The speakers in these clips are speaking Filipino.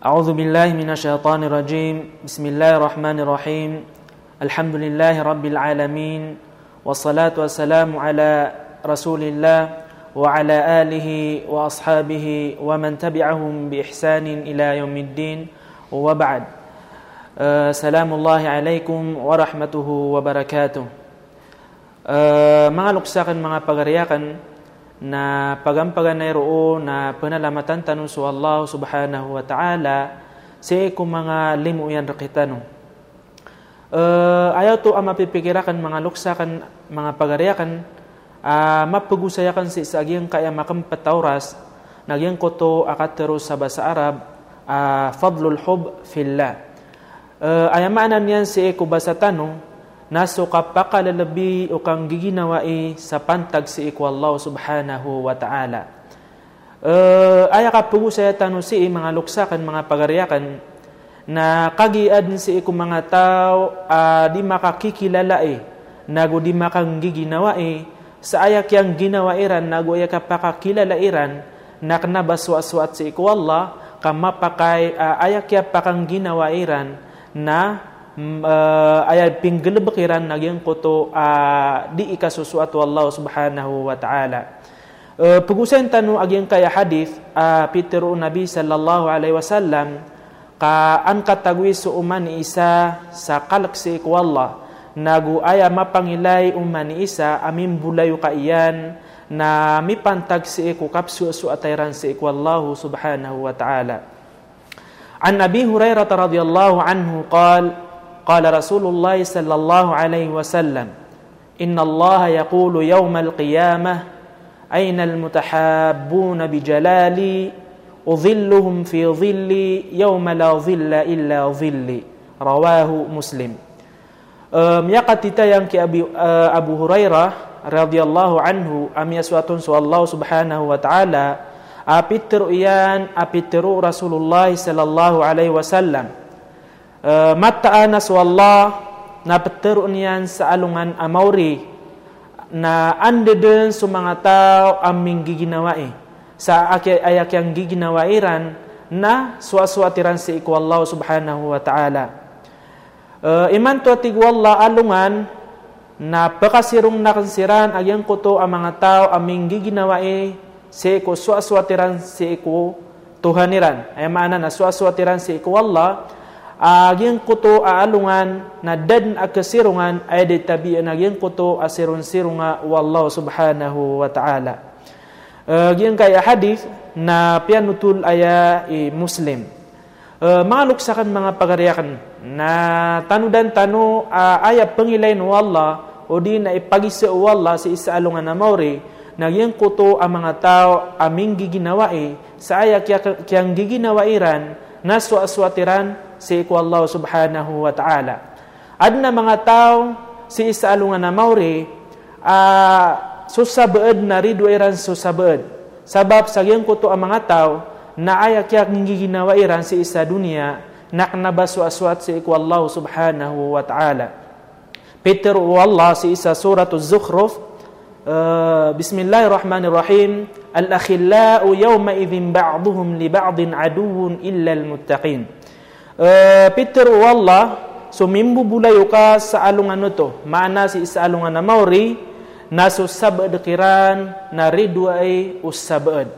أعوذ بالله من الشيطان الرجيم. بسم الله الرحمن الرحيم. الحمد لله رب العالمين والصلاة والسلام على رسول الله وعلى آله وأصحابه ومن تبعهم بإحسان إلى يوم الدين. وبعد أه سلام الله عليكم ورحمته وبركاته. أه mga luksakan mga na pagampagan na iro na panalamatan tanong sa Allah subhanahu wa ta'ala sa kung mga limuyan rakitano. Uh, ayaw to ang mapipikirakan mga luksakan, mga pagariyakan, uh, mapagusayakan si isagyang kaya makampatauras, nagyang ko to akatero sa basa Arab, uh, fadlul hub fillah. Uh, ayamanan yan si Eko basa tanong, naso kapakalalabi o kang giginawai sa pantag si iku Allah subhanahu wa ta'ala. Uh, aya ka pugo sa tano si mga luksakan, mga pagariyakan, na kagiad si iku mga tao uh, di makakikilala eh, nago di makang giginawai, sa ayak yang ginawairan, nago aya kapakakilala iran, na kanabaswaswat si iku Allah, kamapakay uh, ayak ya pakang ginawairan, na uh, ay pinggalabakiran nagyang koto uh, di ikasusuatu Allah subhanahu wa ta'ala. Uh, Pugusan tanu agyang kaya hadith uh, Pitero Nabi sallallahu alaihi wasallam ka an katagwi uman isa sa kalaksi ko Allah nagu aya mapangilay uman isa amin bulayo ka iyan na mipantag si iku kapsu su atayran si Allah subhanahu wa ta'ala. An Abi Hurairah radhiyallahu anhu qala قال رسول الله صلى الله عليه وسلم إن الله يقول يوم القيامة أين المتحابون بجلالي أظلهم في ظلي يوم لا ظل إلا ظلي رواه مسلم Um, يقد yang ke Abi, uh, Abu Hurairah radhiyallahu anhu am yaswatun suallahu subhanahu wa ta'ala apitiru iyan apitiru Rasulullah sallallahu alaihi wasallam uh, mataanas wallah na peteroon yan sa alungan amauri na ande din sa mga tao aming giginawai sa ayak yang giginawairan na suaswatiran si iku Allah subhanahu wa ta'ala. Uh, iman to tigwalla alungan na pakasirong nakansiran agyang kuto ang tao aming giginawai si iku suaswatiran si iku Tuhaniran. Ay maana na suaswatiran si iku Allah aging kuto aalungan na dad akasirungan ay di tabi aging kuto asirun sirunga wallahu subhanahu wa ta'ala. Aging kaya hadith na pianutul aya i muslim. Uh, mga luksakan mga pagariyakan na tanudan tanu uh, aya pangilain wallah o di na ipagisa wallah sa isa alungan na mauri naging kuto ang mga tao aming giginawai sa aya kiyang giginawairan na suaswatiran si iku Allah subhanahu wa ta'ala. Adna mga tao si isa alungan na mauri uh, susabaad na ridwairan susabaad. Sabab sa ko to ang mga tao na ayak yak giginawa iran si isa dunia nak nabasu aswat si iku Allah subhanahu wa ta'ala. Peter Allah si isa surat az-Zukhruf uh, Bismillahirrahmanirrahim Al-akhillau yawma idhin ba'duhum li ba'din aduun illa al-muttaqin. Uh, Peter wallah so mimbubulayo ka sa alungan to. Maana si isa alungan na mauri na so sabad kiran na ridway usabad.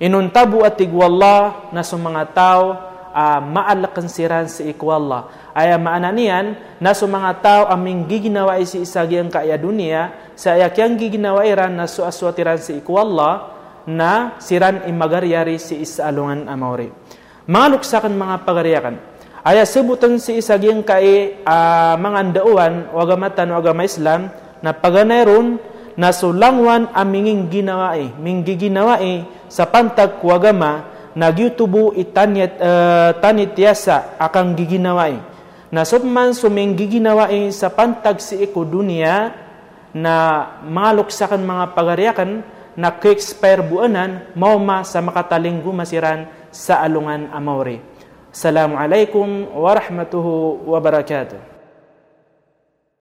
Inuntabu atig wallah na mga tao uh, maalakan si ikwallah aya maana niyan na so mga tao aming giginawa si isagyang kaya dunia sa ayakyang giginawa iran na so aswatiran si ikwallah na siran imagaryari si isa alungan amauri mga pagariyakan. Aya sebutan si isagyang kay uh, mga andauan o agamatan o agama Islam na paganayron na sulangwan aminging ginawai, minggi ginawai sa pantag kuagama nagyutubo itanyat uh, tanityasa akang giginawai. Na subman suming giginawai sa pantag si iko dunia na mga luksakan mga pagariyakan na ke-expire buanan mauma sa makataling gumasiran Saalungan Amore. Assalamualaikum warahmatullahi wabarakatuh.